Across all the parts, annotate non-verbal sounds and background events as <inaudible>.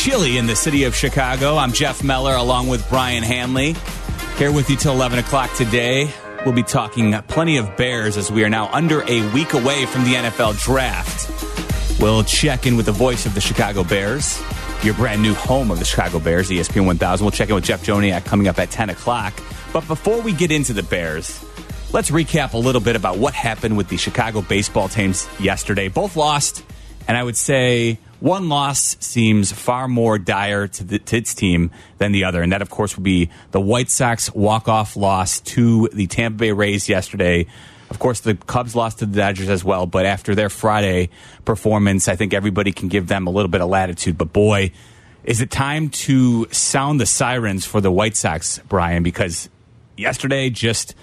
chilly in the city of Chicago. I'm Jeff Meller along with Brian Hanley. Here with you till 11 o'clock today. We'll be talking plenty of Bears as we are now under a week away from the NFL draft. We'll check in with the voice of the Chicago Bears, your brand new home of the Chicago Bears, ESPN 1000. We'll check in with Jeff Joniak coming up at 10 o'clock. But before we get into the Bears, let's recap a little bit about what happened with the Chicago baseball teams yesterday. Both lost, and I would say one loss seems far more dire to, the, to its team than the other, and that, of course, would be the White Sox walk-off loss to the Tampa Bay Rays yesterday. Of course, the Cubs lost to the Dodgers as well, but after their Friday performance, I think everybody can give them a little bit of latitude. But boy, is it time to sound the sirens for the White Sox, Brian? Because yesterday just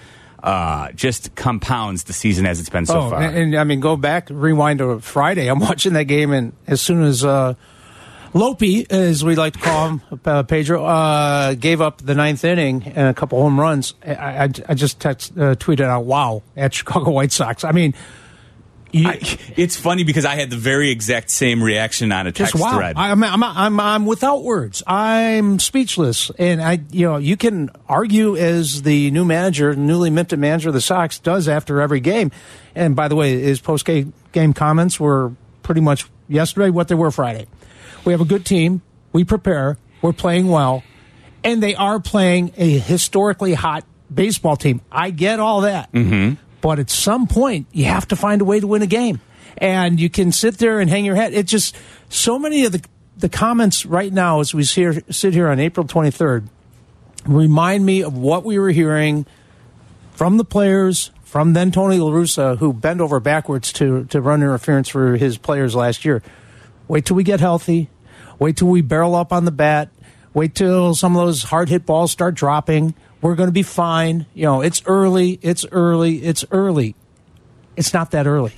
uh, just compounds the season as it's been so oh, far. And, and, I mean, go back, rewind to Friday. I'm <laughs> watching that game, and as soon as uh, Lopi, as we like to call him, <laughs> uh, Pedro, uh, gave up the ninth inning and a couple home runs, I, I, I just text, uh, tweeted out, "Wow!" at Chicago White Sox. I mean. You, I, it's funny because I had the very exact same reaction on a text just wow. thread. I'm, I'm, I'm, I'm without words. I'm speechless. And I, you know, you can argue as the new manager, newly minted manager of the Sox does after every game. And by the way, his post game comments were pretty much yesterday what they were Friday. We have a good team. We prepare. We're playing well. And they are playing a historically hot baseball team. I get all that. Mm-hmm. But at some point, you have to find a way to win a game. And you can sit there and hang your head. It just, so many of the, the comments right now as we here, sit here on April 23rd remind me of what we were hearing from the players, from then Tony La Russa, who bent over backwards to, to run interference for his players last year. Wait till we get healthy. Wait till we barrel up on the bat. Wait till some of those hard hit balls start dropping. We're going to be fine. You know, it's early. It's early. It's early. It's not that early.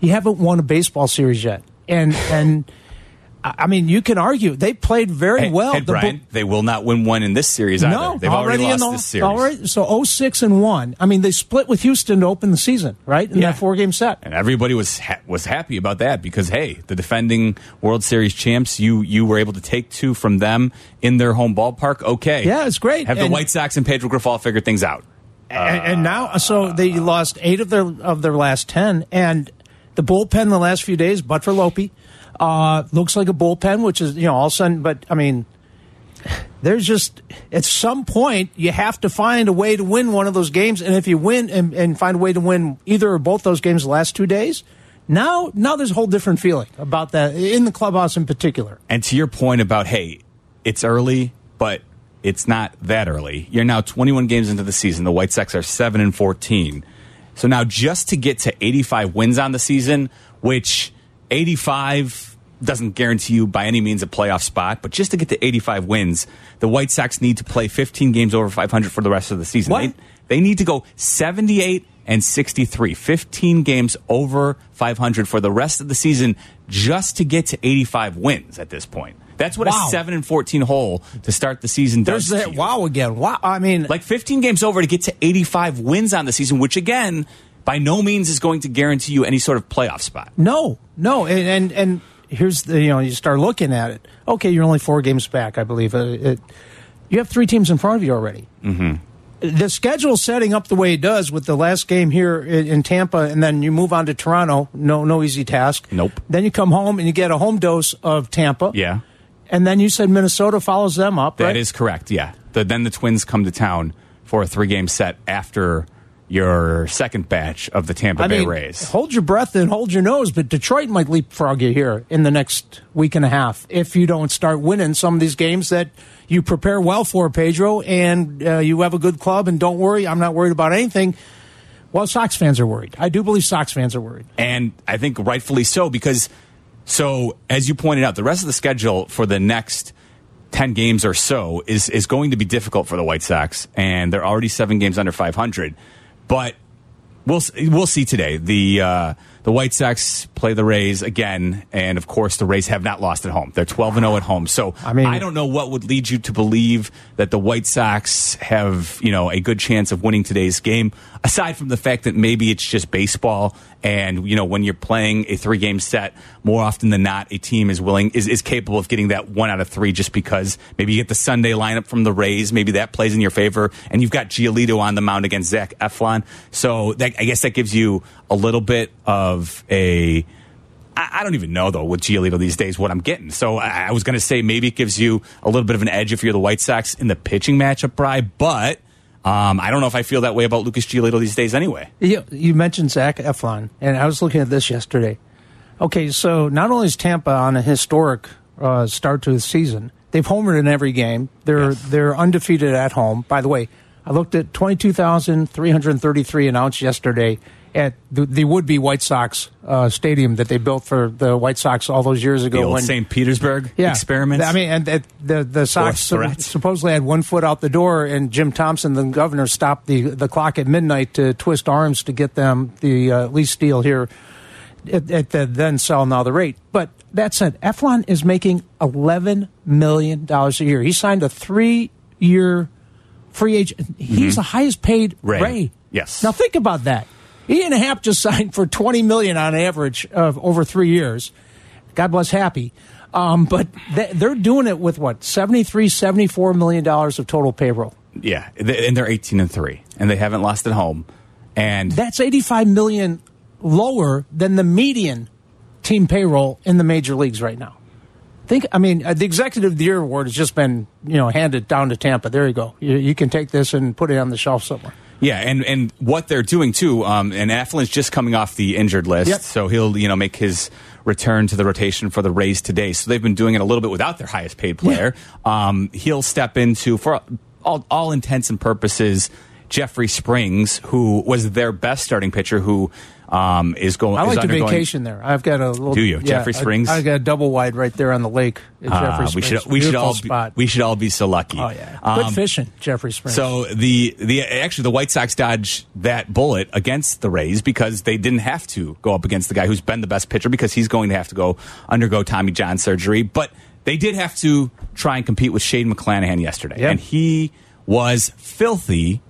You haven't won a baseball series yet, and and I mean, you can argue they played very hey, well. Hey, The Brian, Bo- they will not win one in this series either. no, They've already, in lost the, this series. Already, so 06 and one. I mean, they split with Houston to open the season, right? In Yeah. that four game set. And everybody was ha- was happy about that because hey, the defending World Series champs, you you were able to take two from them in their home ballpark. Okay, Yeah, it's great. Have the White Sox and Pedro Grifol figure things out? and, and now, so they lost eight of their of their last ten, and the bullpen the last few days, but for Lopi, uh, looks like a bullpen, which is you know all of a sudden. But I mean, there's just at some point you have to find a way to win one of those games, and if you win and, and find a way to win either or both those games the last two days. Now, now there's a whole different feeling about that in the clubhouse in particular. And to your point about hey, it's early, but it's not that early. You're now 21 games into the season. The White Sox are seven and 14. So now just to get to 85 wins on the season, which 85 doesn't guarantee you by any means a playoff spot, but just to get to 85 wins, the White Sox need to play 15 games over 500 for the rest of the season. What? They, they need to go 78 and 63, 15 games over 500 for the rest of the season just to get to 85 wins at this point. That's what Wow. a 7 and 14 hole to start the season does. There's that wow again. Wow. I mean, Like 15 games over to get to 85 wins on the season, which again, by no means is going to guarantee you any sort of playoff spot. No, no, and and, and here's the you know you start looking at it. Okay, you're only four games back, I believe. Uh, it, you have three teams in front of you already. Mm-hmm. The schedule setting up the way it does with the last game here in, in Tampa, and then you move on to Toronto. No, no easy task. Nope. Then you come home and you get a home dose of Tampa. Yeah. And then you said Minnesota follows them up. That right? is correct. Yeah. The, then the Twins come to town for a three game set after your second batch of the Tampa I Bay mean, Rays. hold your breath and hold your nose, but Detroit might leapfrog you here in the next week and a half if you don't start winning some of these games that you prepare well for, Pedro, and uh, you have a good club. And don't worry, I'm not worried about anything. Well, Sox fans are worried. I do believe Sox fans are worried. And I think rightfully so because, so as you pointed out, the rest of the schedule for the next 10 games or so is, is going to be difficult for the White Sox. And they're already seven games under 500. But we'll, we'll see today. The, uh, the White Sox play the Rays again, and of course, the Rays have not lost at home. They're 12 and 0 at home. So I mean- I don't know what would lead you to believe that the White Sox have, you know, a good chance of winning today's game, aside from the fact that maybe it's just baseball. And, you know, when you're playing a three game set, more often than not, a team is willing, is, is capable of getting that one out of three just because maybe you get the Sunday lineup from the Rays. Maybe that plays in your favor. And you've got Giolito on the mound against Zach Eflin. So that, I guess that gives you a little bit of a I, don't even know though with Giolito these days what I'm getting. So I was going to say maybe it gives you a little bit of an edge if you're the White Sox in the pitching matchup, Bry. But um, I don't know if I feel that way about Lucas Giolito these days anyway. You, you mentioned Zach Eflin, and I was looking at this yesterday. Okay, so not only is Tampa on a historic uh, start to the season, they've homered in every game. They're Yes. they're undefeated at home. By the way, I looked at twenty two thousand three hundred thirty three announced yesterday at the, the would be White Sox uh, stadium that they built for the White Sox all those years ago. The old when St. Petersburg yeah. experiments. I mean, and the the, the Sox supposedly had one foot out the door, and Jim Thompson, the governor, stopped the the clock at midnight to twist arms to get them the uh, lease deal here at, at the then sell now the rate. But that said, Eflin is making eleven million dollars a year. He signed a three year free agent. He's the highest paid Mm-hmm. Ray. Ray. Yes. Now think about that. Ian Happ just <laughs> signed for twenty million on average of over three years. God bless Happy. Um, but they, they're doing it with what 73 74 million dollars of total payroll. yeah, and they're 18 and three, and they haven't lost at home. And That's 85 million lower than the median team payroll in the major leagues right now. Think, I mean, uh, the Executive of the Year award has just been, you know, handed down to Tampa. There you go. You, you can take this and put it on the shelf somewhere. Yeah, and and what they're doing too, um, and Eflin's just coming off the injured list, Yep. so he'll you know make his return to the rotation for the Rays today. So they've been doing it a little bit without their highest paid player. Um, he'll step into for all, all intents and purposes. Jeffrey Springs, who was their best starting pitcher, who um, is going. I like to vacation there. I've got a little. Do you? Jeffrey Springs? I, got a double wide right there on the lake at Ah, Jeffrey we Springs. should we should Beautiful all spot. be, we should all be so lucky. oh yeah, Um, good fishing, Jeffrey Springs. So the the actually the White Sox dodged that bullet against the Rays because they didn't have to go up against the guy who's been the best pitcher because he's going to have to go undergo Tommy John surgery, but they did have to try and compete with Shane McClanahan yesterday, Yep. and he was filthy.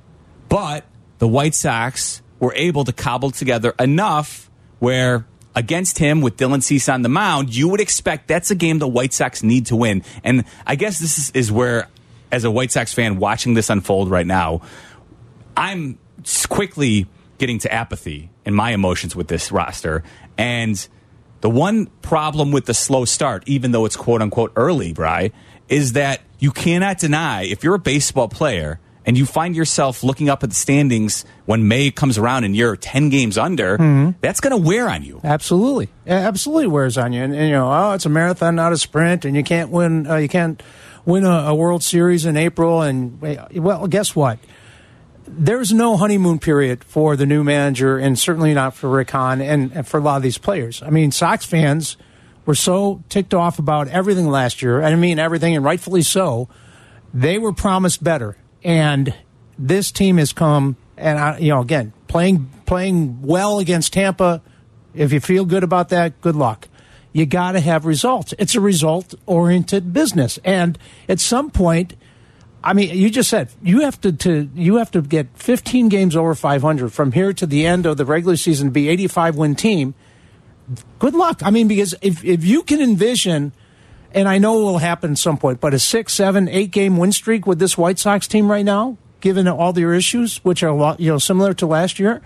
But the White Sox were able to cobble together enough where against him with Dylan Cease on the mound, you would expect that's a game the White Sox need to win. And I guess this is, is where, as a White Sox fan watching this unfold right now, I'm quickly getting to apathy in my emotions with this roster. And the one problem with the slow start, even though it's quote unquote early, Bry, is that you cannot deny if you're a baseball player and you find yourself looking up at the standings when May comes around and you're 10 games under, that's going to wear on you. Absolutely, Yeah, absolutely wears on you. And, and, you know, oh, it's a marathon, not a sprint, and you can't win. Uh, you can't win a, a World Series in April. And well, guess what? There's no honeymoon period for the new manager, and certainly not for Rick Hahn and, and for a lot of these players. I mean, Sox fans were so ticked off about everything last year. And I mean, everything, and rightfully so. They were promised better, and this team has come. And I, you know, again, playing playing well against Tampa. If you feel good about that, good luck. You got to have results. It's a result oriented business, and at some point, I mean, you just said you have to, to you have to get 15 games over 500 from here to the end of the regular season. Be 85 win team. Good luck. I mean, because if if you can envision, and I know it will happen at some point, but a six, seven, eight game win streak with this White Sox team right now, given all their issues, which are a lot, you know similar to last year,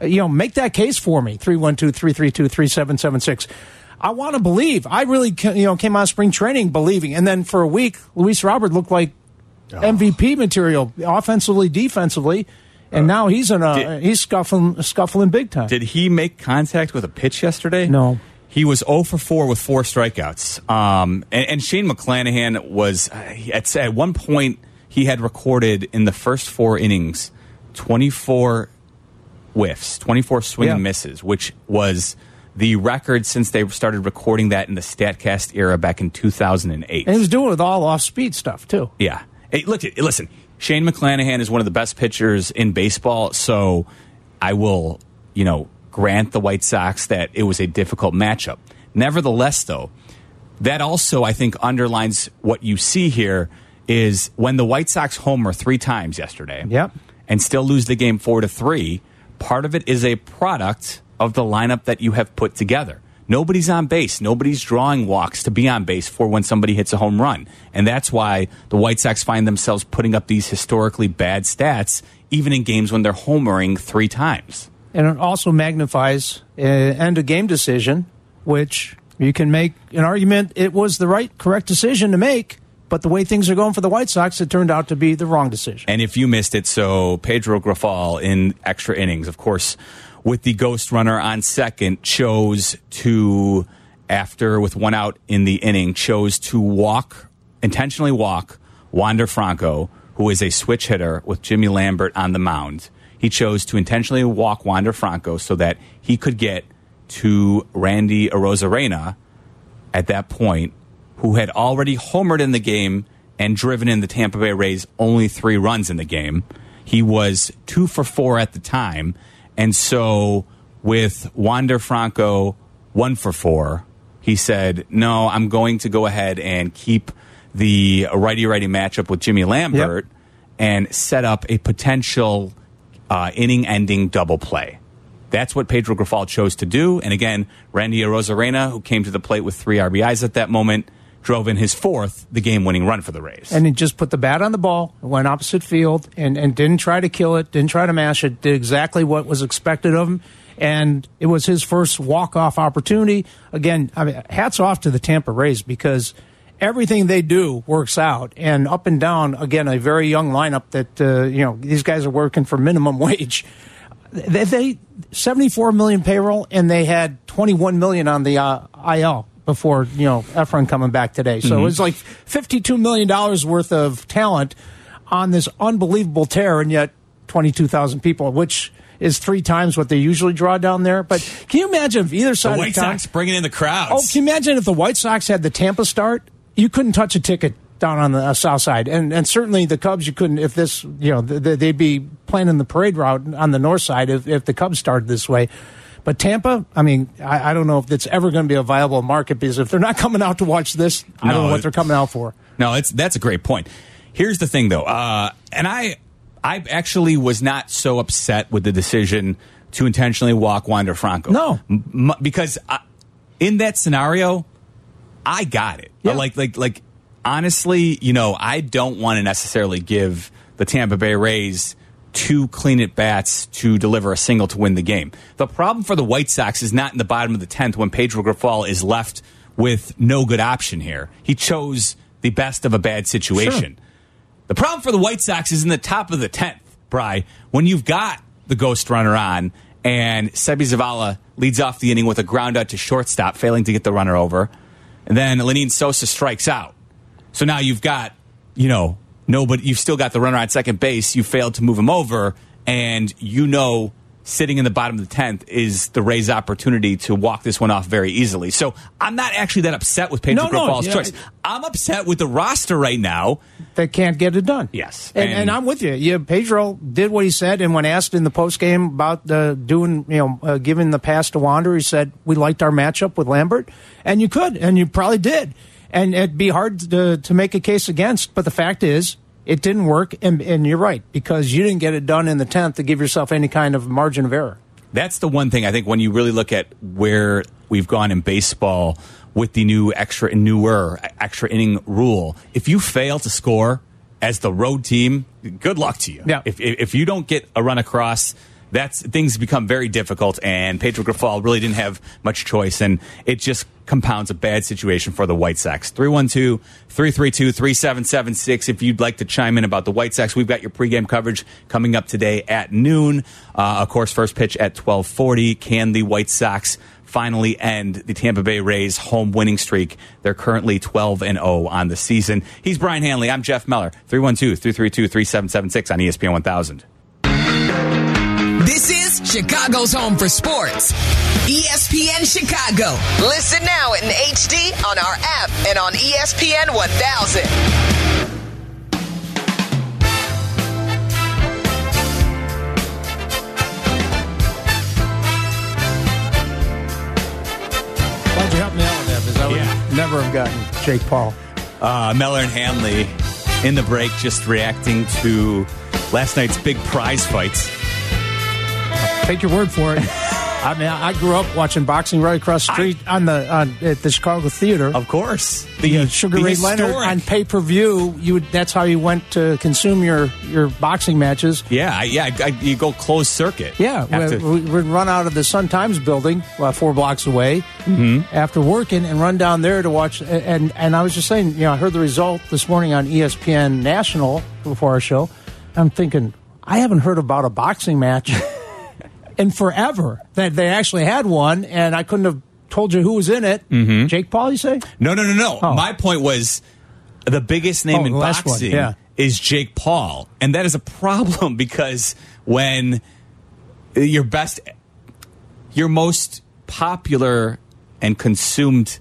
uh, you know, make that case for me. 312-332-3776. I want to believe. I really, you know, came out of spring training believing, and then for a week, Luis Robert looked like MVP material, offensively, defensively, and now he's in a Did- he's scuffling scuffling big time. Did he make contact with a pitch yesterday? No. He was 0 for 4 with four strikeouts. Um, and, and Shane McClanahan was, at, at one point, he had recorded in the first four innings 24 whiffs, 24 swing and Yeah. misses, which was the record since they started recording that in the StatCast era back in 2008. and he was doing it with all off speed stuff too. Yeah. Hey, look, listen. Shane McClanahan is one of the best pitchers in baseball, so I will, you know, grant the White Sox that it was a difficult matchup. Nevertheless, though, that also I think underlines what you see here is when the White Sox homer three times yesterday, Yep. and still lose the game four to three. Part of it is a product of the lineup that you have put together. Nobody's on base. Nobody's drawing walks to be on base for when somebody hits a home run. And that's why the White Sox find themselves putting up these historically bad stats, even in games when they're homering three times. And it also magnifies an end of game decision, which you can make an argument it was the right, correct decision to make. But the way things are going for the White Sox, it turned out to be the wrong decision. And if you missed it, so Pedro Grifol in extra innings, of course, with the ghost runner on second, chose to, after with one out in the inning, chose to walk, intentionally walk Wander Franco, who is a switch hitter with Jimmy Lambert on the mound. He chose to intentionally walk Wander Franco so that he could get to Randy Arozarena at that point, who had already homered in the game and driven in the Tampa Bay Rays only three runs in the game. He was two for four at the time. And so with Wander Franco one for four, he said, No, I'm going to go ahead and keep the righty righty matchup with Jimmy Lambert and set up a potential uh, inning ending double play. That's what Pedro Grifol chose to do. And again, Randy Arozarena, who came to the plate with three RBIs at that moment, drove in his fourth, the game winning run for the Rays. And he just put the bat on the ball, went opposite field, and, and didn't try to kill it, didn't try to mash it, did exactly what was expected of him. And it was his first walk off opportunity. Again, I mean, hats off to the Tampa Rays because everything they do works out. And up and down, again, a very young lineup that, uh, you know, these guys are working for minimum <laughs> wage. They, they 74 million payroll, and they had 21 million on the uh, IL before you know Eflin coming back today. So it was like 52 million dollars worth of talent on this unbelievable tear, and yet 22,000 people, which is three times what they usually draw down there. But can you imagine if either the side White of town? Sox bringing in the crowds. Oh, can you imagine if the White Sox had the Tampa start? You couldn't touch a ticket down on the uh, south side, and and certainly the Cubs. You couldn't if this. You know, th- th- they'd be planning the parade route on the north side if if the Cubs started this way. But Tampa, I mean, I, I don't know if it's ever going to be a viable market because if they're not <laughs> coming out to watch this, I don't know what they're coming out for. No, it's that's a great point. Here's the thing, though, uh, and I, I actually was not so upset with the decision to intentionally walk Wander Franco. No. M- because I, in that scenario, I got it. Yeah. Like, like, like. Honestly, you know, I don't want to necessarily give the Tampa Bay Rays two clean at bats to deliver a single to win the game. The problem for the White Sox is not in the bottom of the tenth when Pedro Grifol is left with no good option here. He chose the best of a bad situation. The problem for the White Sox is in the top of the 10th, Bry, when you've got the ghost runner on and Seby Zavala leads off the inning with a ground out to shortstop, failing to get the runner over. And then Lenyn Sosa strikes out. So now you've got, you know, nobody, you've still got the runner on second base. You failed to move him over. And you know, sitting in the bottom of the 10th is the Rays' opportunity to walk this one off very easily. So I'm not actually that upset with Pedro No, no, choice. I- I'm upset with the roster right now. That can't get it done. Yes. and, And- and, I'm with you. Yeah, Pedro did what he said, and when asked in the postgame about uh, doing, you know, uh, giving the pass to Wander, he said we liked our matchup with Lambert, and you could, and you probably did, and it'd be hard to to make a case against. But the fact is, it didn't work, and, and you're right because you didn't get it done in the tenth to give yourself any kind of margin of error. That's the one thing I think when you really look at where we've gone in baseball with the new extra newer extra inning rule. If you fail to score as the road team, good luck to you. Yeah. If if you don't get a run across, that's things become very difficult. And Pedro Grifol really didn't have much choice, and it just compounds a bad situation for the White Sox. 312 332 3776. If you'd like to chime in about the White Sox, we've got your pregame coverage coming up today at noon. Uh, of course, first pitch at 1240. Can the White Sox finally end the Tampa Bay Rays home winning streak? They're currently 12 and 0 on the season. He's Brian Hanley. I'm Jeff Meller. 312 332 3776 on ESPN 1000. This is Chicago's home for sports. ESPN Chicago. Listen now in HD on our app and on ESPN 1000. never have gotten Jake Paul. Uh, Meller and Hanley in the break just reacting to last night's big prize fights. Take your word for it. <laughs> I mean, I grew up watching boxing right across the street on the on, at the Chicago Theater. Of course. The Sugar the Ray Leonard on pay per view. You would, that's how you went to consume your your boxing matches. Yeah, yeah. I, you go closed circuit. Yeah, we, we'd run out of the Sun Times building, uh, four blocks away, Mm-hmm. after working, and run down there to watch. And and I was just saying, you know, I heard the result this morning on ESPN National before our show. I'm thinking, I haven't heard about a boxing match <laughs> in forever. That they actually had one, and I couldn't have told you who was in it. Mm-hmm. Jake Paul, you say? No, no, no, no. Oh. My point was the biggest name Oh, in the last one, boxing yeah. is Jake Paul. And that is a problem <laughs> because when your best, your most popular and consumed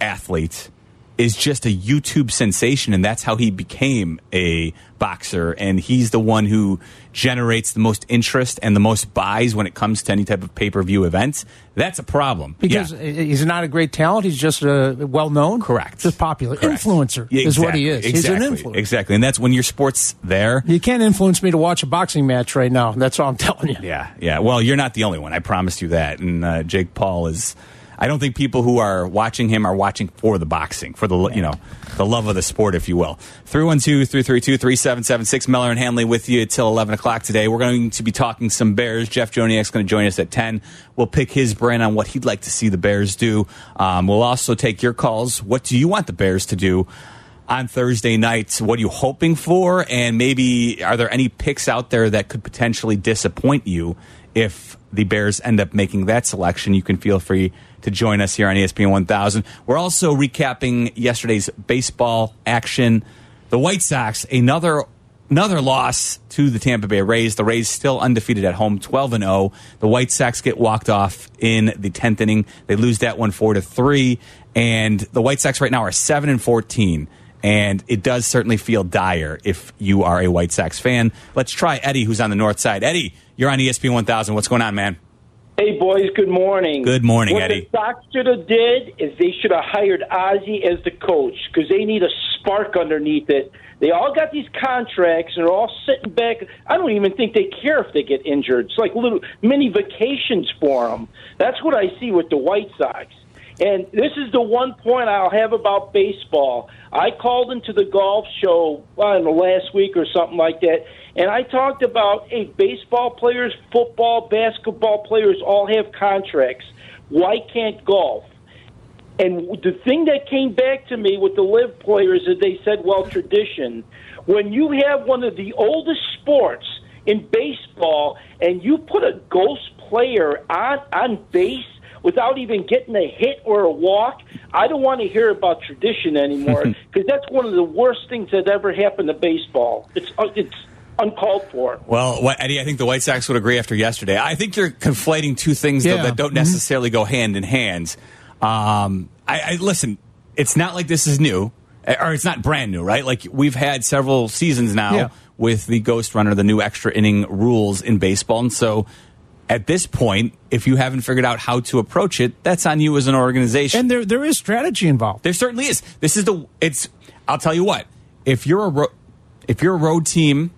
athlete is just a YouTube sensation, and that's how he became a boxer. And he's the one who generates the most interest and the most buys when it comes to any type of pay per view events. That's a problem. Because Yeah. he's not a great talent. He's just a well known. Correct. Just popular. Correct. Influencer Yeah, is what he is. Exactly, He's an influencer. Exactly. And that's when your sport's there. You can't influence me to watch a boxing match right now. That's all I'm telling you. Yeah, yeah. Well, you're not the only one. I promised you that. And uh, Jake Paul is. I don't think people who are watching him are watching for the boxing, for the you know the love of the sport, if you will. 312-332-3776. Meller and Hanley with you till 11 o'clock today. We're going to be talking some Bears. Jeff Joniak's going to join us at 10. We'll pick his brain on what he'd like to see the Bears do. Um, we'll also take your calls. What do you want the Bears to do? on Thursday night. What are you hoping for? And maybe are there any picks out there that could potentially disappoint you if the Bears end up making that selection? You can feel free to join us here on ESPN 1000. We're also recapping yesterday's baseball action. The White Sox, another another loss to the Tampa Bay Rays. The Rays still undefeated at home, 12 and 0. The White Sox get walked off in the 10th inning. They lose that one 4 to 3 and the White Sox right now are 7 and 14 and it does certainly feel dire if you are a White Sox fan. Let's try Eddie who's on the north side. Eddie, you're on ESPN 1000. What's going on, man? Hey boys, good morning. Good morning, what Eddie. the Sox should have did is they should have hired Ozzie as the coach because they need a spark underneath it. They all got these contracts and they're all sitting back. I don't even think they care if they get injured. It's like little mini vacations for them. That's what I see with the White Sox. And this is the one point I'll have about baseball. I called into the golf show well, in the last week or something like that, and I talked about hey, baseball players, football, basketball players all have contracts. Why can't golf? And the thing that came back to me with the LIV players is they said, well, tradition. When you have one of the oldest sports in baseball and you put a ghost player on, on base without even getting a hit or a walk, I don't want to hear about tradition anymore <laughs> because that's one of the worst things that ever happened to baseball. It's, uh, it's uncalled for. Well, Eddie, I think the White Sox would agree after yesterday. I think you're conflating two things though, that don't necessarily go hand in hand. Um, I, I listen. It's not like this is new, or it's not brand new, right? Like we've had several seasons now Yeah. with the Ghost Runner, the new extra inning rules in baseball, and so. At this point, if you haven't figured out how to approach it, that's on you as an organization. And there there is strategy involved. There certainly is. This is the. It's. I'll tell you what. If you're a ro- if you're a road team,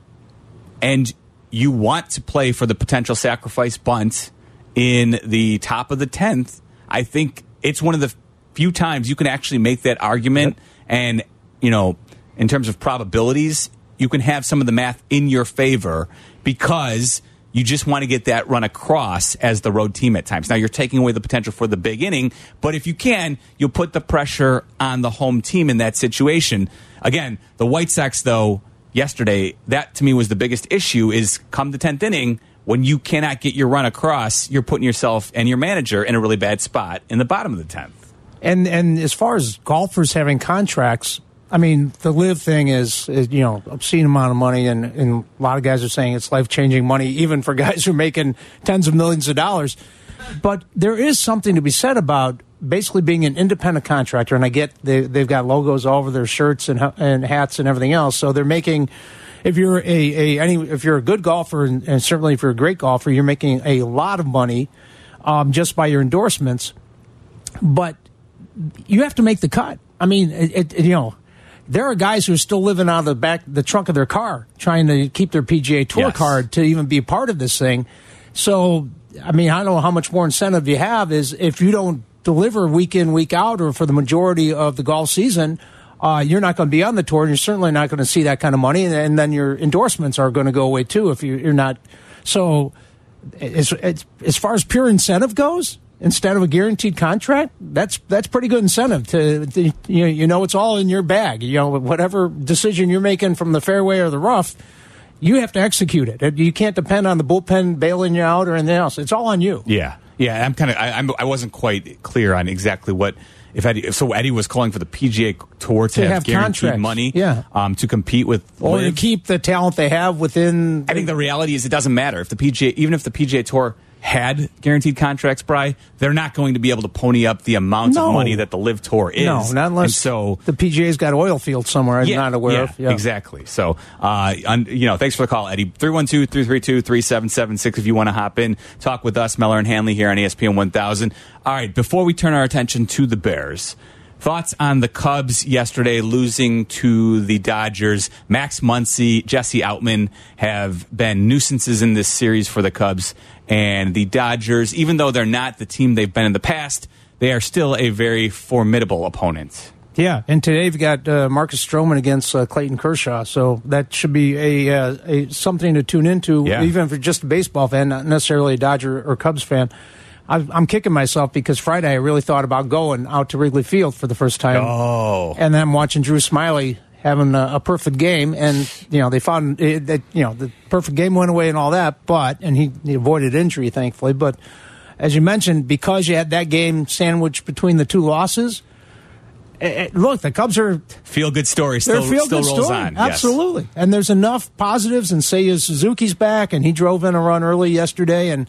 and you want to play for the potential sacrifice bunt in the top of the tenth, I think it's one of the few times you can actually make that argument. And you know, in terms of probabilities, you can have some of the math in your favor because you just want to get that run across as the road team at times. Now you're taking away the potential for the big inning, but if you can, you'll put the pressure on the home team in that situation. Again, the White Sox though, yesterday, that to me was the biggest issue is come the 10th inning, when you cannot get your run across, you're putting yourself and your manager in a really bad spot in the bottom of the 10th. And and as far as golfers having contracts, I mean, the LIV thing is, is you know obscene amount of money, and, and a lot of guys are saying it's life changing money, even for <laughs> guys who are making tens of millions of dollars. But there is something to be said about basically being an independent contractor, and I get they, they've got logos all over their shirts and and hats and everything else, so they're making. If you're a, a any if you're a good golfer and, and certainly if you're a great golfer, you're making a lot of money um, just by your endorsements. But you have to make the cut. I mean, it, it, you know, there are guys who are still living out of the back, the trunk of their car, trying to keep their PGA Tour Yes. card to even be a part of this thing. So, I mean, I don't know how much more incentive you have is if you don't deliver week in, week out, or for the majority of the golf season, uh, you're not going to be on the tour, and you're certainly not going to see that kind of money, and, and then your endorsements are going to go away too if you, you're not. So, as, as as far as pure incentive goes, instead of a guaranteed contract, that's that's pretty good incentive to, to you know, you know it's all in your bag. You know whatever decision you're making from the fairway or the rough, you have to execute it. You can't depend on the bullpen bailing you out or anything else. It's all on you. Yeah, yeah. I'm kind of. I, I'm, I wasn't quite clear on exactly what if Eddie. So Eddie was calling for the PGA Tour to, To have, have guaranteed contracts. money, Yeah. um, to compete with. Or to keep the talent they have within. I think the reality is it doesn't matter if the PGA, even if the PGA Tour had guaranteed contracts, Bry, they're not going to be able to pony up the amount No. of money that the LIV Tour is. no, not unless And so the PGA's got oil fields somewhere I'm not aware yeah, of. Yeah. Exactly. So, uh, un, you know, thanks for the call, Eddie. 312 332 3776 if you want to hop in, talk with us, Meller and Hanley here on ESPN 1000. All right, before we turn our attention to the Bears, thoughts on the Cubs yesterday losing to the Dodgers? Max Muncy, Jesse Outman have been nuisances in this series for the Cubs. And the Dodgers, even though they're not the team they've been in the past, they are still a very formidable opponent. Yeah, and today we've got uh, Marcus Stroman against uh, Clayton Kershaw, so that should be a, uh, a something to tune into, Yeah. even if you're just a baseball fan, not necessarily a Dodger or Cubs fan. I, I'm kicking myself because Friday I really thought about going out to Wrigley Field for the first time, Oh. and then I'm watching Drew Smyly having a, a perfect game, and you know they found it, that you know the perfect game went away and all that, but and he, he avoided injury thankfully, but. As you mentioned, because you had that game sandwiched between the two losses, eh, eh, look, the Cubs are feel good story still, feel still good rolls story. on. Yes. Absolutely. And there's enough positives and say Suzuki's back and he drove in a run early yesterday and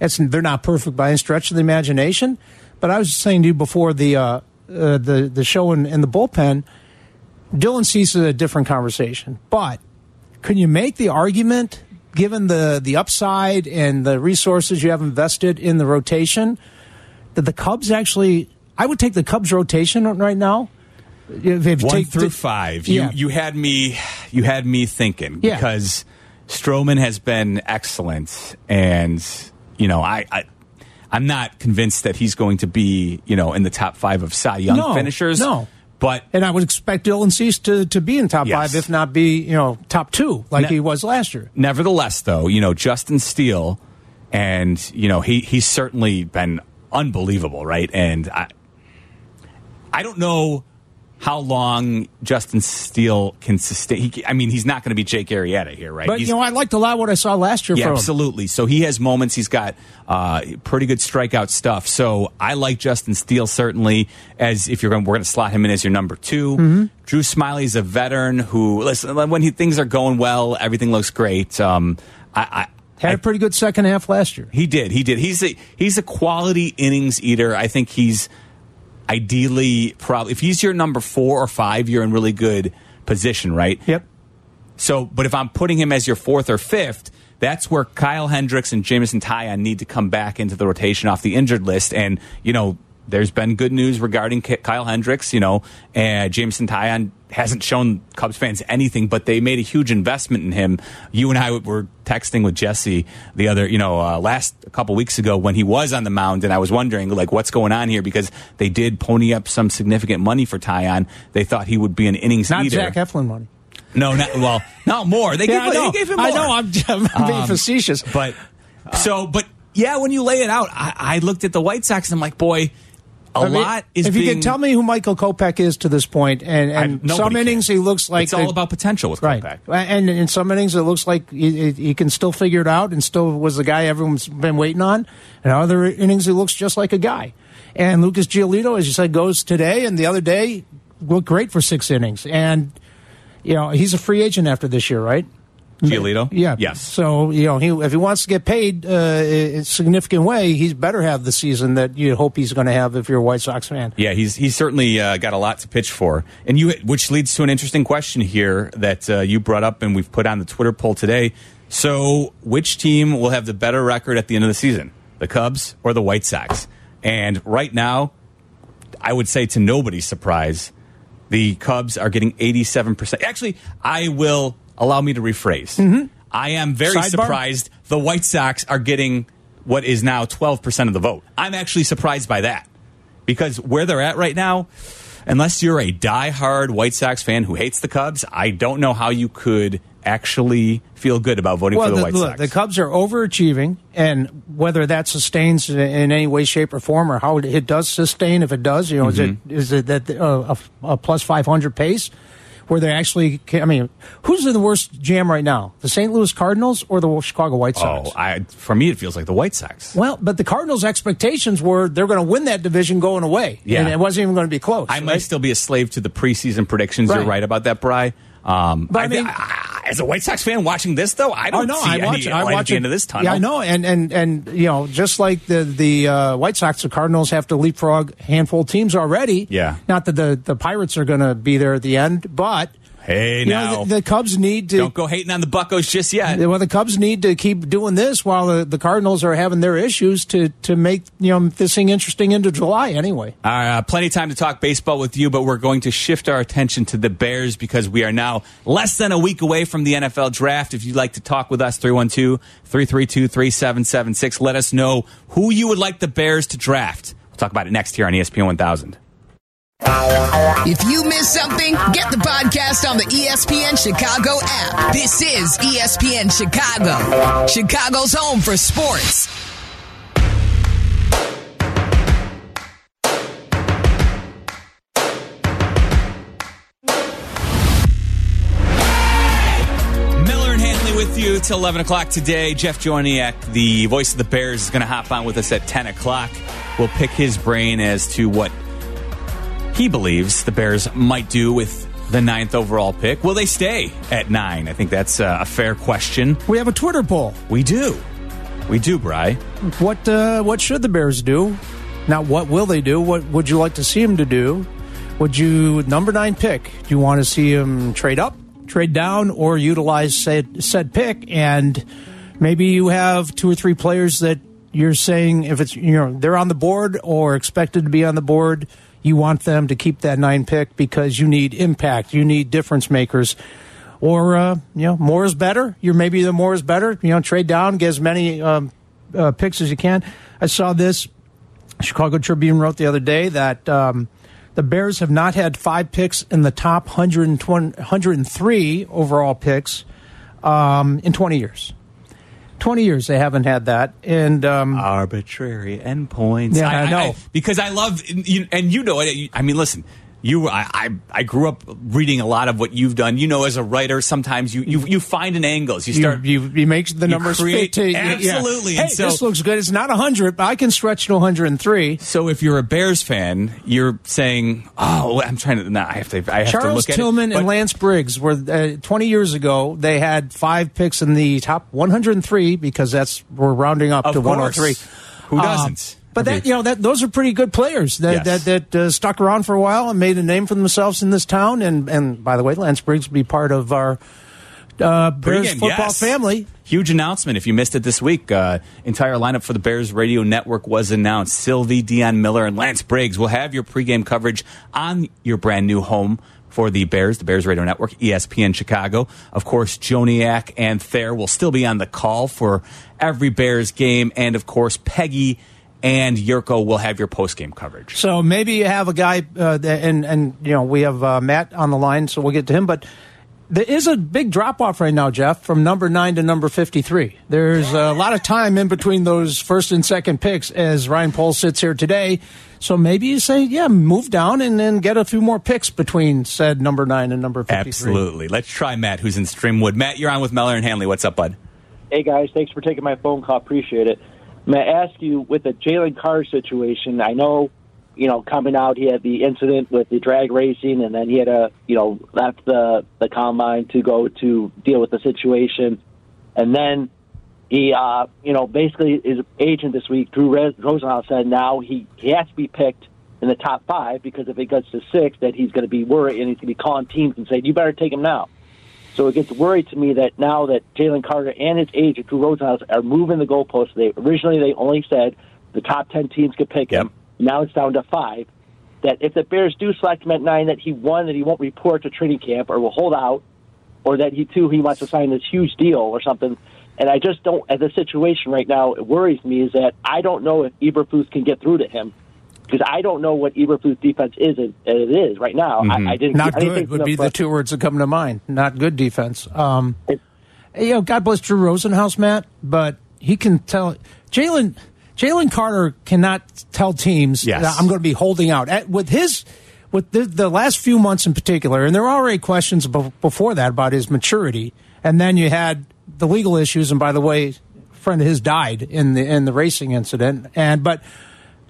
it's they're not perfect by any stretch of the imagination. But I was just saying to you before the uh, uh, the the show in, in the bullpen, Dylan Cease is a different conversation. But can you make the argument, given the the upside and the resources you have invested in the rotation, that the Cubs actually? I would take the Cubs rotation right now. If, you One take- through five. You Yeah. you had me you had me thinking Yeah. because Stroman has been excellent and you know, I, I I'm not convinced that he's going to be, you know, in the top five of Cy Young No, finishers. no. But And I would expect Dylan Cease to, to be in top Yes. five, if not be, you know, top two, like Ne- he was last year. nevertheless though, you know, Justin Steele and you know, he he's certainly been unbelievable, right? And I I don't know how long Justin Steele can sustain. He, I mean, he's not going to be Jake Arrieta here, right? But, He's- you know, I liked a lot what I saw last year Yeah, absolutely. So he has moments. He's got uh, pretty good strikeout stuff. So I like Justin Steele certainly as if you're going, we're going to slot him in as your number 2 Mm-hmm. Drew Smyly's a veteran who listen when he, things are going well, everything looks great. Um, I, I Had a pretty good second half last year. he did. He did. He's a he's a quality innings eater. I think he's ideally probably if he's your number four or five, you're in really good position, right? Yep. So, but if I'm putting him as your fourth or fifth, that's where Kyle Hendricks and Jameson Taillon need to come back into the rotation off the injured list. And, you know, there's been good news regarding Kyle Hendricks, you know, and Jameson Taillon hasn't shown Cubs fans anything, but they made a huge investment in him. You and I were texting with Jesse the other, you know, uh, last a couple weeks ago when he was on the mound, and I was wondering, like, what's going on here because they did pony up some significant money for Taillon. They thought he would be an innings Not eater. Zach Eflin money. No, not, well, not more. They, <laughs> Yeah, gave, they gave him more. I know. I'm, I'm being Um, facetious. But so, but yeah, when you lay it out, I, I looked at the White Sox and I'm like, boy, a I mean, lot is. if being, you can tell me who Michael Kopech is to this point, and, and nobody some can. innings he looks like it's all the- about potential with right, Kopech. and in some innings it looks like he, he can still figure it out, and still was the guy everyone's been waiting on. And other innings he looks just like a guy. And Lucas Giolito, as you said, goes today, and the other day looked great for six innings. And you know he's a free agent after this year, right? Giolito, Yeah. yes. So you know, he if he wants to get paid uh, in a significant way, he's better have the season that you hope he's going to have if you're a White Sox fan. Yeah, he's he's certainly uh, got a lot to pitch for, and you, which leads to an interesting question here that uh, you brought up, and we've put on the Twitter poll today. So, which team will have the better record at the end of the season, the Cubs or the White Sox? And right now, I would say to nobody's surprise, The Cubs are getting 87%. Actually, I will allow me to rephrase. I am very Mm-hmm. Sidebar? surprised the White Sox are getting what is now 12% of the vote. I'm actually surprised by that because where they're at right now, unless you're a diehard White Sox fan who hates the Cubs, I don't know how you could actually feel good about voting for the, White look, Sox. the Cubs are overachieving, and whether that sustains in, any way, shape, or form, or how it, it does sustain, if it does, you know, Mm-hmm. is it is it that uh, a, a plus five hundred pace? Where they actually, can, I mean, who's in the worst jam right now? The St. Louis Cardinals or the Chicago White oh, Sox? oh, I, for me, it feels like the White Sox. Well, but the Cardinals' expectations were they're going to win that division going away, Yeah. and it wasn't even going to be close. I might still be a slave to the preseason predictions. You're Right. right about that, Bry. Um, But I I mean- I- as a White Sox fan watching this, though, I Oh don't no, see I any watch. I watch at the end of this tunnel. Yeah, I know, and and and you know, just like the the uh, White Sox, the Cardinals have to leapfrog handful of teams already. Yeah. not that the the Pirates are going to be there at the end, but Hey, you now know, the, the Cubs need to. don't go hating on the Buccos just yet. well, the Cubs need to keep doing this while the, the Cardinals are having their issues to to make you know this thing interesting into July anyway. Uh, plenty of time to talk baseball with you, but we're going to shift our attention to the Bears because we are now less than a week away from the NFL draft. If you'd like to talk with us, 312 332 3776, let us know who you would like the Bears to draft. We'll talk about it next here on ESPN 1000. If you missed something, get the podcast on the ESPN Chicago app. This is ESPN Chicago, Chicago's home for sports. Meller and Hanley with you till 11 o'clock today. Jeff Joniak, the voice of the Bears, is going to hop on with us at 10 o'clock. We'll pick his brain as to what he believes the Bears might do with the ninth overall pick. Will they stay at nine? I think that's uh, a fair question. We have a Twitter poll. We do. We do, Bry. What uh, what should the Bears do? Not what will they do? What would you like to see them to do? Would you number nine pick? Do you want to see them trade up, trade down, or utilize said said pick? And maybe you have two or three players that you're saying if it's you know they're on the board or expected to be on the board, you want them to keep that nine pick because you need impact, you need difference makers or uh, you know more is better. You're maybe the more is better. You know, trade down, get as many um, uh, picks as you can. I saw this. Chicago Tribune wrote the other day that um, the Bears have not had five picks in the top 120, 103 overall picks um, in 20 years. 20 years they haven't had that, and um, Arbitrary endpoints. Yeah, I know. because I love, you, and you know it. I mean, listen. You, I, I, I grew up reading a lot of what you've done. You know, as a writer, sometimes you, you, you find an angles. You you, start. you, you make the numbers create- fit to yeah. absolutely, Hey, so- this looks good. It's not 100, but I can stretch to 103. so if you're a Bears fan, you're saying, "Oh, I'm trying to." Nah, I have to. I have to Charles look at Tillman it. and Lance Briggs were uh, 20 years ago. They had five picks in the top 103 because that's we're rounding up to course. 103. Who Um, doesn't? But that you know that those are pretty good players that Yes. that, that uh, stuck around for a while and made a name for themselves in this town. And and by the way, Lance Briggs will be part of our uh, Bears Pregame, football yes. family. Huge announcement. If you missed it this week, uh, entire lineup for the Bears radio network was announced. Sylvie, Dion Miller, and Lance Briggs will have your pregame coverage on your brand new home for the Bears, the Bears radio network, ESPN Chicago. Of course, Joniak and Thayer will still be on the call for every Bears game. And of course, Peggy and Yurko will have your post game coverage. So maybe you have a guy, uh, that- and and you know we have uh, Matt on the line, so we'll get to him. But there is a big drop off right now, Jeff, from number nine to number fifty three. There's a lot of time in between those first and second picks as Ryan Poles sits here today. So maybe you say, yeah, move down and then get a few more picks between said number nine and number fifty three. Absolutely. Let's try Matt, who's in Streamwood. Matt, you're on with Meller and Hanley. What's up, bud? Hey guys, thanks for taking my phone call. Appreciate it. May I ask you with the Jalen Carr situation? I know, you know, coming out he had the incident with the drag racing, and then he had a, you know, left the the combine to go to deal with the situation, and then he, uh, you know, basically his agent this week, Drew Rosenhaus, said now he he has to be picked in the top five because if it gets to six, that he's going to be worried and he's going to be calling teams and saying, "You better take him now." So it gets worried to me that now that Jalen Carter and his agent Drew Rosenhaus are moving the goalposts. They originally they only said the top ten teams could pick him. Now it's down to five. that if the Bears do select him at nine, that he one that he won't report to training camp or will hold out, or that he two he wants to sign this huge deal or something. And I just don't. As a situation right now, it worries me is that I don't know if Eberflus can get through to him because I don't know what Eberflus defense is as it is right now. I, I didn't Not I good would be the two words that come to mind. Not good defense. Um, you know, God bless Drew Rosenhaus, Matt, but he can tell Jalen. Jalen Carter cannot tell teams Yes. that I'm going to be holding out At- with his with the, the last few months in particular, and there were already questions be- before that about his maturity, and then you had the legal issues. And by the way, a friend of his died in the in the racing incident, and but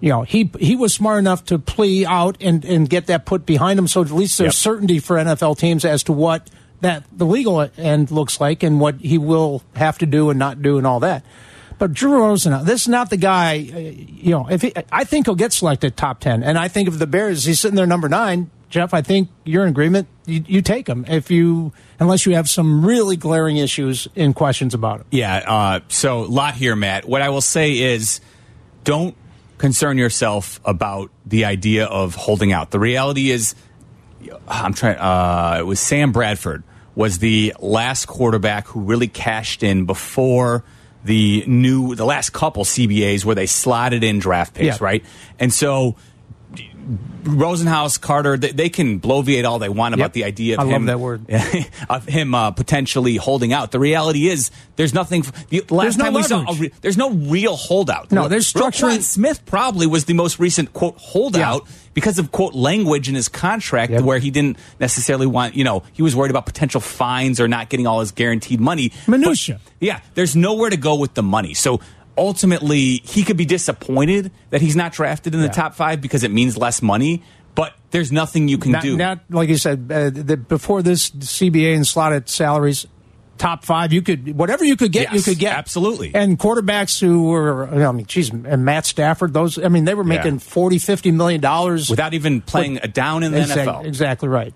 you know, he he was smart enough to plea out and, and get that put behind him, so at least there's Yep. certainty for NFL teams as to what that the legal end looks like and what he will have to do and not do and all that. But Drew Rosen, this is not the guy. uh, You know, if he, I think he'll get selected top ten, and I think if the Bears, he's sitting there number nine. Jeff, I think you're in agreement. You, you take him if you, unless you have some really glaring issues and questions about him. Yeah. Uh, so, a lot here, Matt. What I will say is don't concern yourself about the idea of holding out. The reality is, I'm trying, uh, it was Sam Bradford was the last quarterback who really cashed in before the new, the last couple CBAs where they slotted in draft picks, Yeah. right? And so, Rosenhaus, Carter, they, they can bloviate all they want about Yep. the idea of I love him, that word. <laughs> of him uh, potentially holding out. The reality is, there's nothing. The last There's no time we saw, re- there's no real holdout. No, there's structuring- Roquan Smith probably was the most recent quote holdout because of quote language in his contract Yep. where he didn't necessarily want. You know, he was worried about potential fines or not getting all his guaranteed money. Minutia. But, yeah, there's nowhere to go with the money. So. Ultimately, he could be disappointed that he's not drafted in the Yeah. top five because it means less money. But there's nothing you can not, do. not like you said uh, the, before this CBA and slotted salaries. Top five, you could whatever you could get, Yes, you could get absolutely. And quarterbacks who were, I mean, geez, and Matt Stafford, those, I mean, they were making Yeah. 40, 50 million dollars without even playing a down in the exactly, NFL. Exactly right.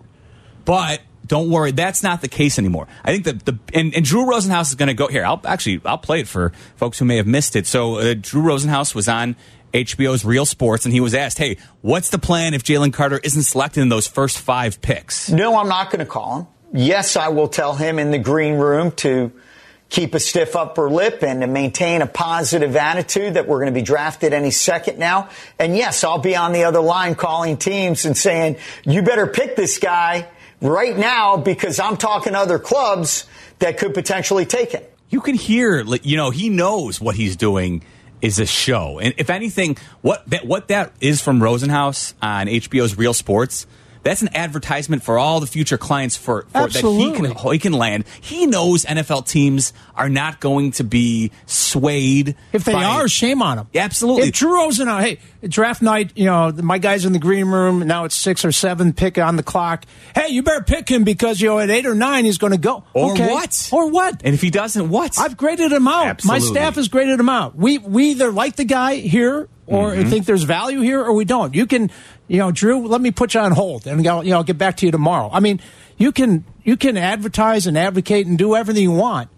But don't worry, that's not the case anymore. I think that the and, and Drew Rosenhaus is going to go here. I'll actually I'll play it for folks who may have missed it. So uh, Drew Rosenhaus was on HBO's Real Sports, and he was asked, "Hey, what's the plan if Jalen Carter isn't selected in those first five picks?" No, I'm not going to call him. Yes, I will tell him in the green room to keep a stiff upper lip and to maintain a positive attitude that we're going to be drafted any second now. And yes, I'll be on the other line calling teams and saying, you better pick this guy right now because I'm talking to other clubs that could potentially take him. you can hear you know he knows what he's doing is a show and if anything what that what that is from rosenhaus on hbo's real sports that's an advertisement for all the future clients for, for that he can he can land he knows nfl teams are not going to be swayed If they by- are, shame on them. Absolutely. If Drew Rosen, uh, hey, draft night, you know, my guy's in the green room. Now it's six or seven, pick on the clock. Hey, you better pick him because, you know, at eight or nine, he's going to go. or Okay. what Or what? and if he doesn't what I've graded him out. Absolutely. My staff has graded him out. We we either like the guy here or Mm-hmm. think there's value here or we don't. You can, you know, Drew, let me put you on hold and I'll, you know, I'll get back to you tomorrow. I mean, you can you can advertise and advocate and do everything you want.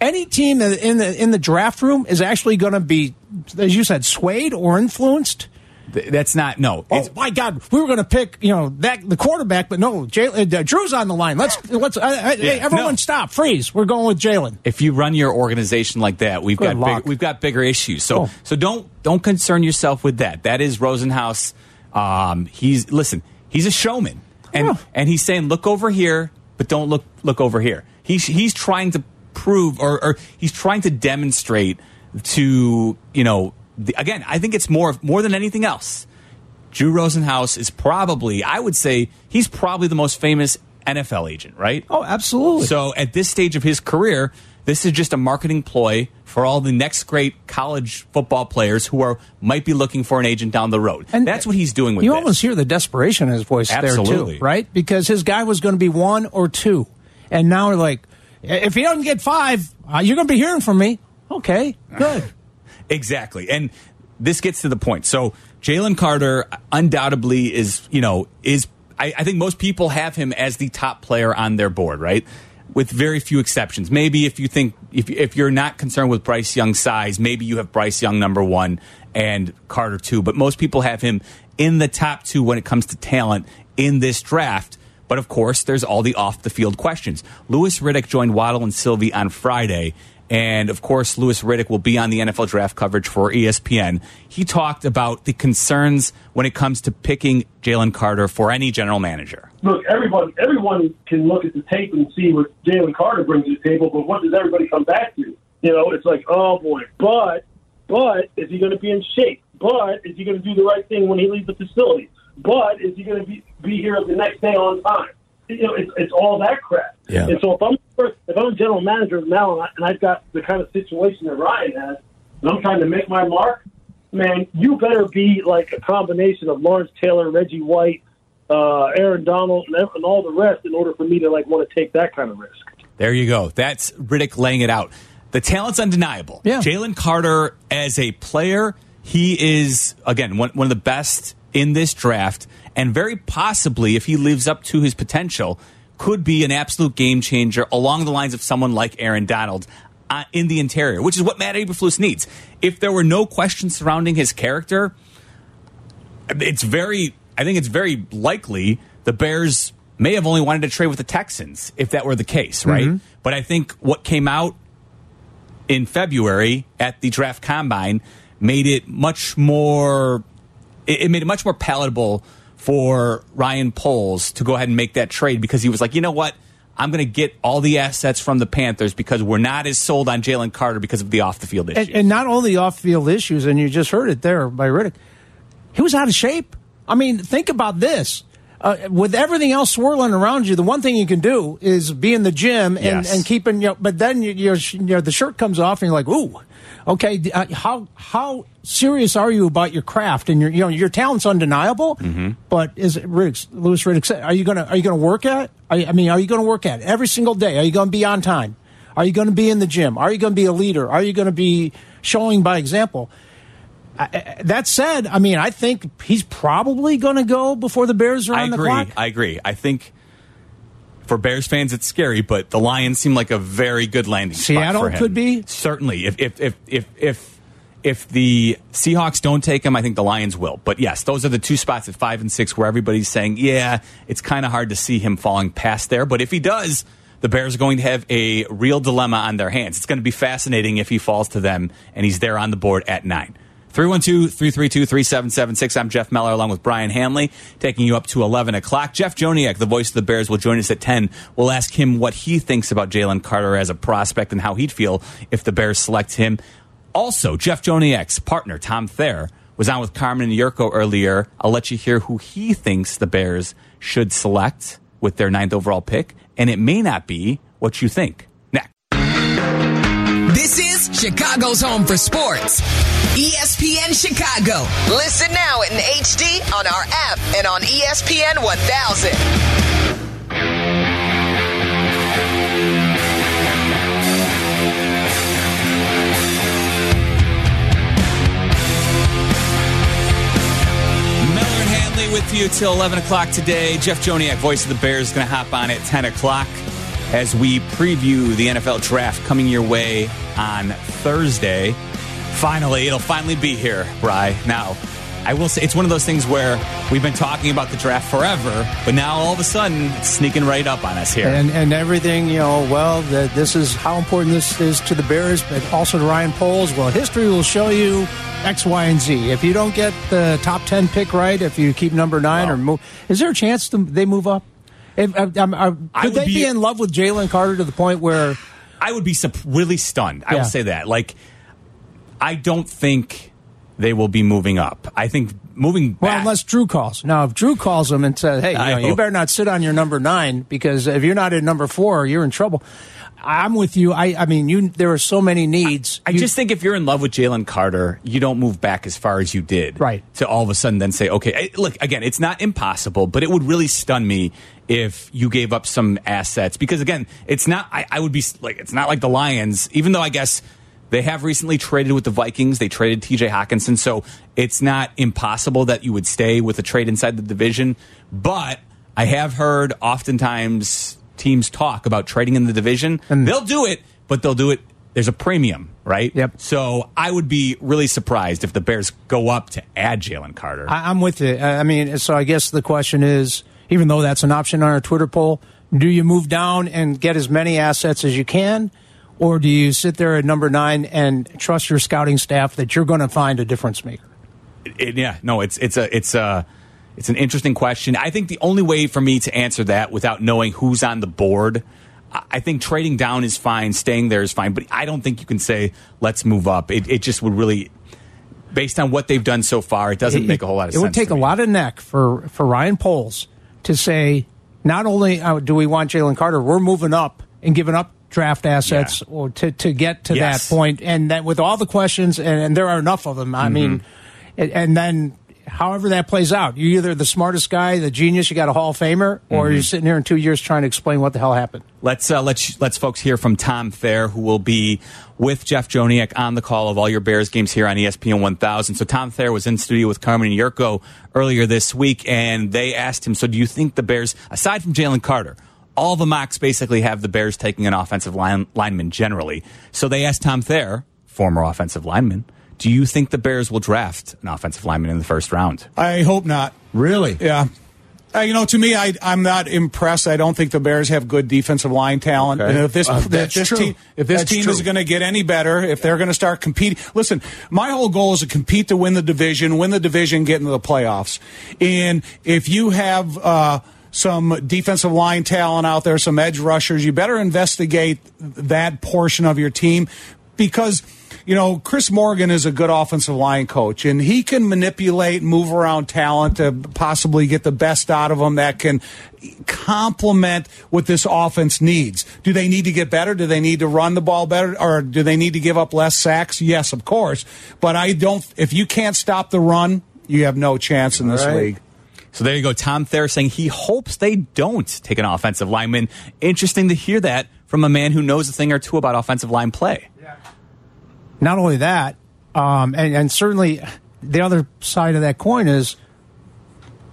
Any team in the, in the draft room is actually going to be, as you said, swayed or influenced. Th- that's not no Oh It's- my God! We were going to pick, you know, that the quarterback, but no, Jalen, uh, Drew's on the line. Let's let's uh, uh, hey, everyone no. stop, freeze. We're going with Jalen. if you run your organization like that, we've Good got big, we've got bigger issues. So Oh. so don't don't concern yourself with that. That is Rosenhaus. Um, he's listen. He's a showman, and Oh. and he's saying, look over here, but don't look look over here. He's he's trying to prove, or, or he's trying to demonstrate to you know. The, again, I think it's more more than anything else. Drew Rosenhaus is probably, I would say, he's probably the most famous NFL agent, right? Oh, absolutely. So at this stage of his career, this is just a marketing ploy for all the next great college football players who are might be looking for an agent down the road. And that's what he's doing with you this. almost hear the desperation in his voice there too, right? Because his guy was going to be one or two, and now we're like, if he doesn't get five, uh, you're going to be hearing from me. Okay, good. Exactly. And this gets to the point. So Jalen Carter undoubtedly is, you know, is I, I think most people have him as the top player on their board, right? with very few exceptions. Maybe if you think if if you're not concerned with Bryce Young's size, maybe you have Bryce Young number one and Carter two. But most people have him in the top two when it comes to talent in this draft. But of course, there's all the off the field questions. Louis Riddick joined Waddle and Silvy on Friday. And of course, Louis Riddick will be on the NFL draft coverage for ESPN. He talked about the concerns when it comes to picking Jalen Carter for any general manager. look, everyone everyone can look at the tape and see what Jalen Carter brings to the table, but what does everybody come back to? You know, it's like, oh boy, but but is he going to be in shape? But is he going to do the right thing when he leaves the facility? But is he going to be be here the next day on time? You know, it's it's all that crap. Yeah. And so if I'm if I'm a general manager now and, I, and I've got the kind of situation that Ryan has, and I'm trying to make my mark, man, you better be like a combination of Lawrence Taylor, Reggie White, uh, Aaron Donald, and, and all the rest in order for me to like want to take that kind of risk. There you go. That's Riddick laying it out. The talent's undeniable. Yeah. Jalen Carter, as a player, he is, again, one, one of the best in this draft. And very possibly, if he lives up to his potential, could be an absolute game changer along the lines of someone like Aaron Donald uh, in the interior, which is what Matt Eberflus needs. If there were no questions surrounding his character, it's very I think it's very likely the Bears may have only wanted to trade with the Texans if that were the case, right? But I think what came out in February at the draft combine made it much more it, it made it much more palatable for Ryan Poles to go ahead and make that trade because he was like, you know what? I'm going to get all the assets from the Panthers because we're not as sold on Jalen Carter because of the off the field issues. And, and not only off field issues, and you just heard it there by Riddick, he was out of shape. I mean, think about this. Uh, with everything else swirling around you, the one thing you can do is be in the gym and, Yes. and keeping. You know, but then you, you're, you know, the shirt comes off, and you're like, "Ooh, okay." Uh, how how serious are you about your craft and your you know your talent's undeniable? Mm-hmm. But is it Riddick, Louis Riddick said, are you gonna are you gonna work at? Are you, I mean, are you gonna work at it every single day? Are you gonna be on time? Are you going to be in the gym? Are you going to be a leader? Are you going to be showing by example? I- I- That said, I mean, I think he's probably going to go before the Bears are I on the agree. clock. I agree. I think for Bears fans, it's scary, but the Lions seem like a very good landing spot for him. could be? certainly. If if if if if if the Seahawks don't take him, I think the Lions will. But yes, those are the two spots at five and six where everybody's saying, yeah, it's kind of hard to see him falling past there. But if he does. The Bears are going to have a real dilemma on their hands. It's going to be fascinating if he falls to them and he's there on the board at nine. 312 332 3776. I'm Jeff Meller along with Brian Hanley, taking you up to 11 o'clock. Jeff Joniak, the voice of the Bears, will join us at 10. We'll ask him what he thinks about Jalen Carter as a prospect and how he'd feel if the Bears select him. Also, Jeff Joniak's partner, Tom Thayer, was on with Carmen and Jurko earlier. I'll let you hear who he thinks the Bears should select with their ninth overall pick, and it may not be what you think. This is Chicago's home for sports. ESPN Chicago. Listen now in HD on our app and on ESPN 1000. Meller and Hanley with you till 11 o'clock today. Jeff Joniak, voice of the Bears, is going to hop on at 10 o'clock as we preview the NFL draft coming your way on Thursday. Finally, it'll finally be here, Bry. Now, I will say it's one of those things where we've been talking about the draft forever, but now all of a sudden it's sneaking right up on us here. and and everything, you know, well, the, this is how important this is to the Bears, but also to Ryan Poles. Well, history will show you X, Y, and Z. If you don't get the top ten pick right, if you keep number nine Wow. or move, is there a chance to, they move up? If, I could they be- be, in love with Jalen Carter to the point where? I would be sup- really stunned. I Yeah. will say that. Like, I don't think they will be moving up. I think moving Well, back. unless Drew calls. Now, if Drew calls him and says, "Hey, you, know, you better not sit on your number nine because if you're not in number four, you're in trouble." I'm with you. I, I mean, you. There are so many needs. I You- just think if you're in love with Jalen Carter, you don't move back as far as you did. Right. To all of a sudden then say, okay, eh, look, again, it's not impossible, but it would really stun me if you gave up some assets. Because again, it's not, I, I would be like, it's not like the Lions, even though I guess they have recently traded with the Vikings. They traded TJ Hockenson. So it's not impossible that you would stay with a trade inside the division. But I have heard oftentimes teams talk about trading in the division, And- they'll do it, but they'll do it. There's a premium, right? Yep. So I would be really surprised if the Bears go up to add Jalen Carter. I, I'm with you. I mean, so I guess the question is, even though that's an option on our Twitter poll, do you move down and get as many assets as you can, or do you sit there at number nine and trust your scouting staff that you're going to find a difference maker? It- yeah, no, it's it's a it's a it's an interesting question. I think the only way for me to answer that without knowing who's on the board, I think trading down is fine, staying there is fine, but I don't think you can say let's move up. It, it just would really, based on what they've done so far, it doesn't make a whole lot of it sense. would take a lot of neck for for Ryan Poles to say, not only uh, do we want Jalen Carter, we're moving up and giving up draft assets Yeah. or to to get to Yes. that point, and that with all the questions, and, and there are enough of them. Mm-hmm. I mean, and, and then. However that plays out, you're either the smartest guy, the genius, you got a Hall of Famer, or Mm-hmm. you're sitting here in two years trying to explain what the hell happened. Let's uh, let's let's folks hear from Tom Thayer, who will be with Jeff Joniak on the call of all your Bears games here on ESPN 1000. So Tom Thayer was in studio with Carmen and Jurko earlier this week, and they asked him, "So do you think the Bears, aside from Jalen Carter?" All the mocks basically have the Bears taking an offensive line, lineman generally. So they asked Tom Thayer, former offensive lineman, do you think the Bears will draft an offensive lineman in the first round? I hope not. Really? Yeah. Uh, you know, to me, I, I'm not impressed. I don't think the Bears have good defensive line talent. Okay. And if this, Uh, if that's this true. team, if this That's team true. is going to get any better, if they're going to start competing, listen. My whole goal is to compete to win the division, win the division, get into the playoffs. And if you have uh, some defensive line talent out there, some edge rushers, you better investigate that portion of your team because you know, Chris Morgan is a good offensive line coach, and he can manipulate, move around talent to possibly get the best out of them that can complement what this offense needs. Do they need to get better? Do they need to run the ball better? Or do they need to give up less sacks? Yes, of course. But I don't, if you can't stop the run, you have no chance in this All right. league. So there you go. Tom Thayer saying he hopes they don't take an offensive lineman. Interesting to hear that from a man who knows a thing or two about offensive line play. Not only that, um, and, and certainly the other side of that coin is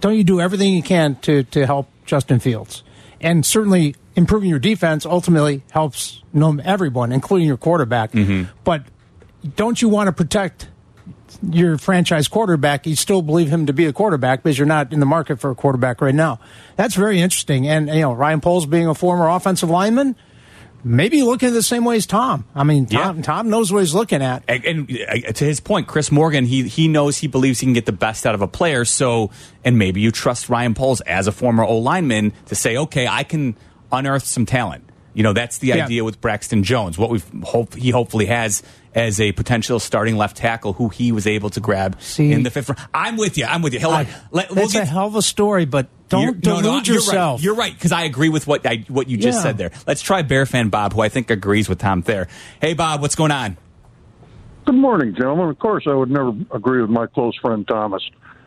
don't you do everything you can to, to help Justin Fields? And certainly improving your defense ultimately helps everyone, including your quarterback. But don't you want to protect your franchise quarterback? You still believe him to be a quarterback because you're not in the market for a quarterback right now. That's very interesting. And, you know, Ryan Poles being a former offensive lineman, maybe looking the same way as Tom. I mean, Tom, Yeah. Tom knows what he's looking at. And, and uh, to his point, Chris Morgan, he he knows he believes he can get the best out of a player. So, and maybe you trust Ryan Poles as a former O lineman to say, okay, I can unearth some talent. You know, that's the Yeah. idea with Braxton Jones. What we hope he hopefully has as a potential starting left tackle, who he was able to grab See- in the fifth round. I'm with you. I'm with you. Hold on. Let, we'll That's a hell of a story, but don't no, no, delude you're yourself. Right. You're right because I agree with what I, what you just Yeah. said there. Let's try Bear fan Bob, who I think agrees with Tom Thayer. Hey, Bob, what's going on? Good morning, gentlemen. Of course, I would never agree with my close friend Thomas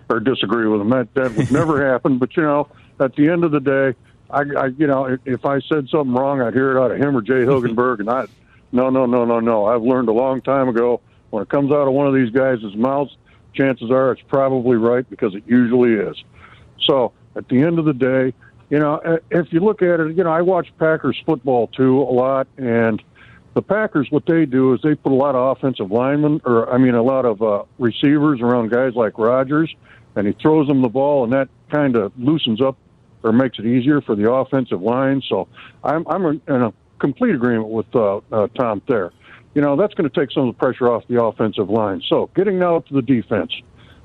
or disagree with him. That that would never <laughs> happen. But you know, at the end of the day, I, I you know, if, if I said something wrong, I'd hear it out of him or Jay <laughs> Hilgenberg, and I, no, no, no, no, no. I've learned a long time ago when it comes out of one of these guys' mouths, chances are it's probably right because it usually is. So at the end of the day, you know, uh, if you look at it, you know, I watch Packers football too a lot, and the Packers, what they do is they put a lot of offensive linemen, or I mean, a lot of uh, receivers around guys like Rodgers, and he throws them the ball, and that kind of loosens up or makes it easier for the offensive line. So I'm I'm in a complete agreement with uh, uh, Tom there. You know, that's going to take some of the pressure off the offensive line. So getting now to the defense,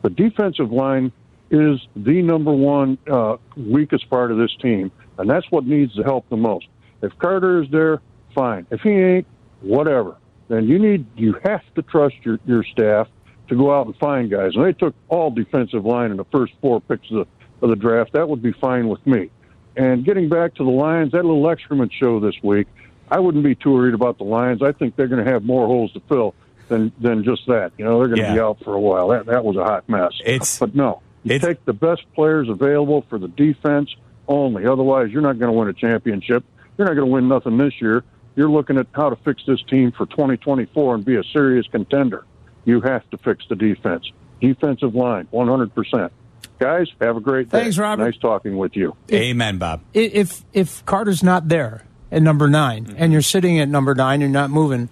the defensive line is the number one uh, weakest part of this team, and that's what needs to help the most. If Carter is there, fine. If he ain't, whatever. Then you need you have to trust your your staff to go out and find guys. And they took all defensive line in the first four picks of the of the draft. That would be fine with me. And getting back to the Lions, that little excrement show this week, I wouldn't be too worried about the Lions. I think they're going to have more holes to fill than than just that. You know, they're going to Yeah. be out for a while. That that was a hot mess. It's- but no, you it's- take the best players available for the defense only. Otherwise, you're not going to win a championship. You're not going to win nothing this year. You're looking at how to fix this team for 2024 and be a serious contender. You have to fix the defense. Defensive line, 100%. Guys, have a great day. Thanks, Robert. Nice talking with you. Amen, Bob. If if Carter's not there at number 9 Mm-hmm. and you're sitting at number nine, you're not moving.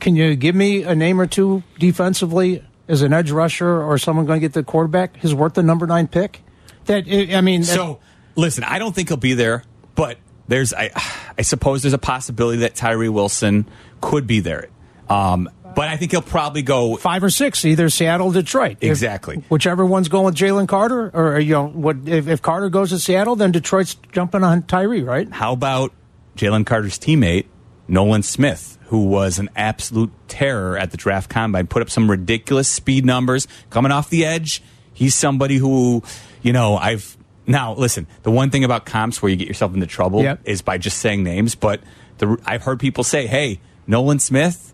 Can you give me a name or two defensively as an edge rusher or someone going to get the quarterback who's worth the number nine pick? That I mean, So, listen, I don't think he'll be there, but there's, I, I suppose there's a possibility that Tyree Wilson could be there. Um, but I think he'll probably go. five or six, either Seattle, or Detroit. If- Exactly. whichever one's going with Jalen Carter, or you know, what if, if Carter goes to Seattle, then Detroit's jumping on Tyree, right? How about Jalen Carter's teammate, Nolan Smith, who was an absolute terror at the draft combine, put up some ridiculous speed numbers coming off the edge. He's somebody who, you know, I've. Now, listen, the one thing about comps where you get yourself into trouble Yep. is by just saying names, but the, I've heard people say, hey, Nolan Smith,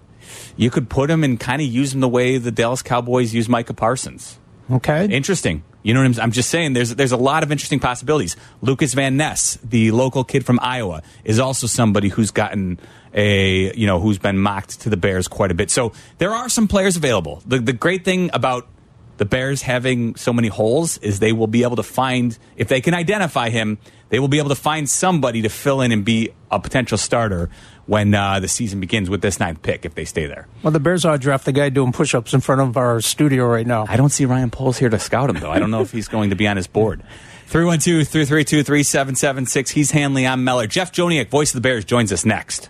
you could put him and kind of use him the way the Dallas Cowboys use Micah Parsons. Okay. Interesting. You know what I'm, I'm just saying? There's there's a lot of interesting possibilities. Lucas Van Ness, the local kid from Iowa, is also somebody who's gotten a you know who's been mocked to the Bears quite a bit. So there are some players available. The the great thing about the Bears having so many holes is they will be able to find if they can identify him, they will be able to find somebody to fill in and be a potential starter when uh, the season begins with this ninth pick if they stay there. Well, the Bears are to draft the guy doing push-ups in front of our studio right now. I don't see Ryan Poles here to scout him, though. I don't know if he's going to be on his board. <laughs> 312 332 3776. He's Hanley. I'm Meller. Jeff Joniak, voice of the Bears, joins us next.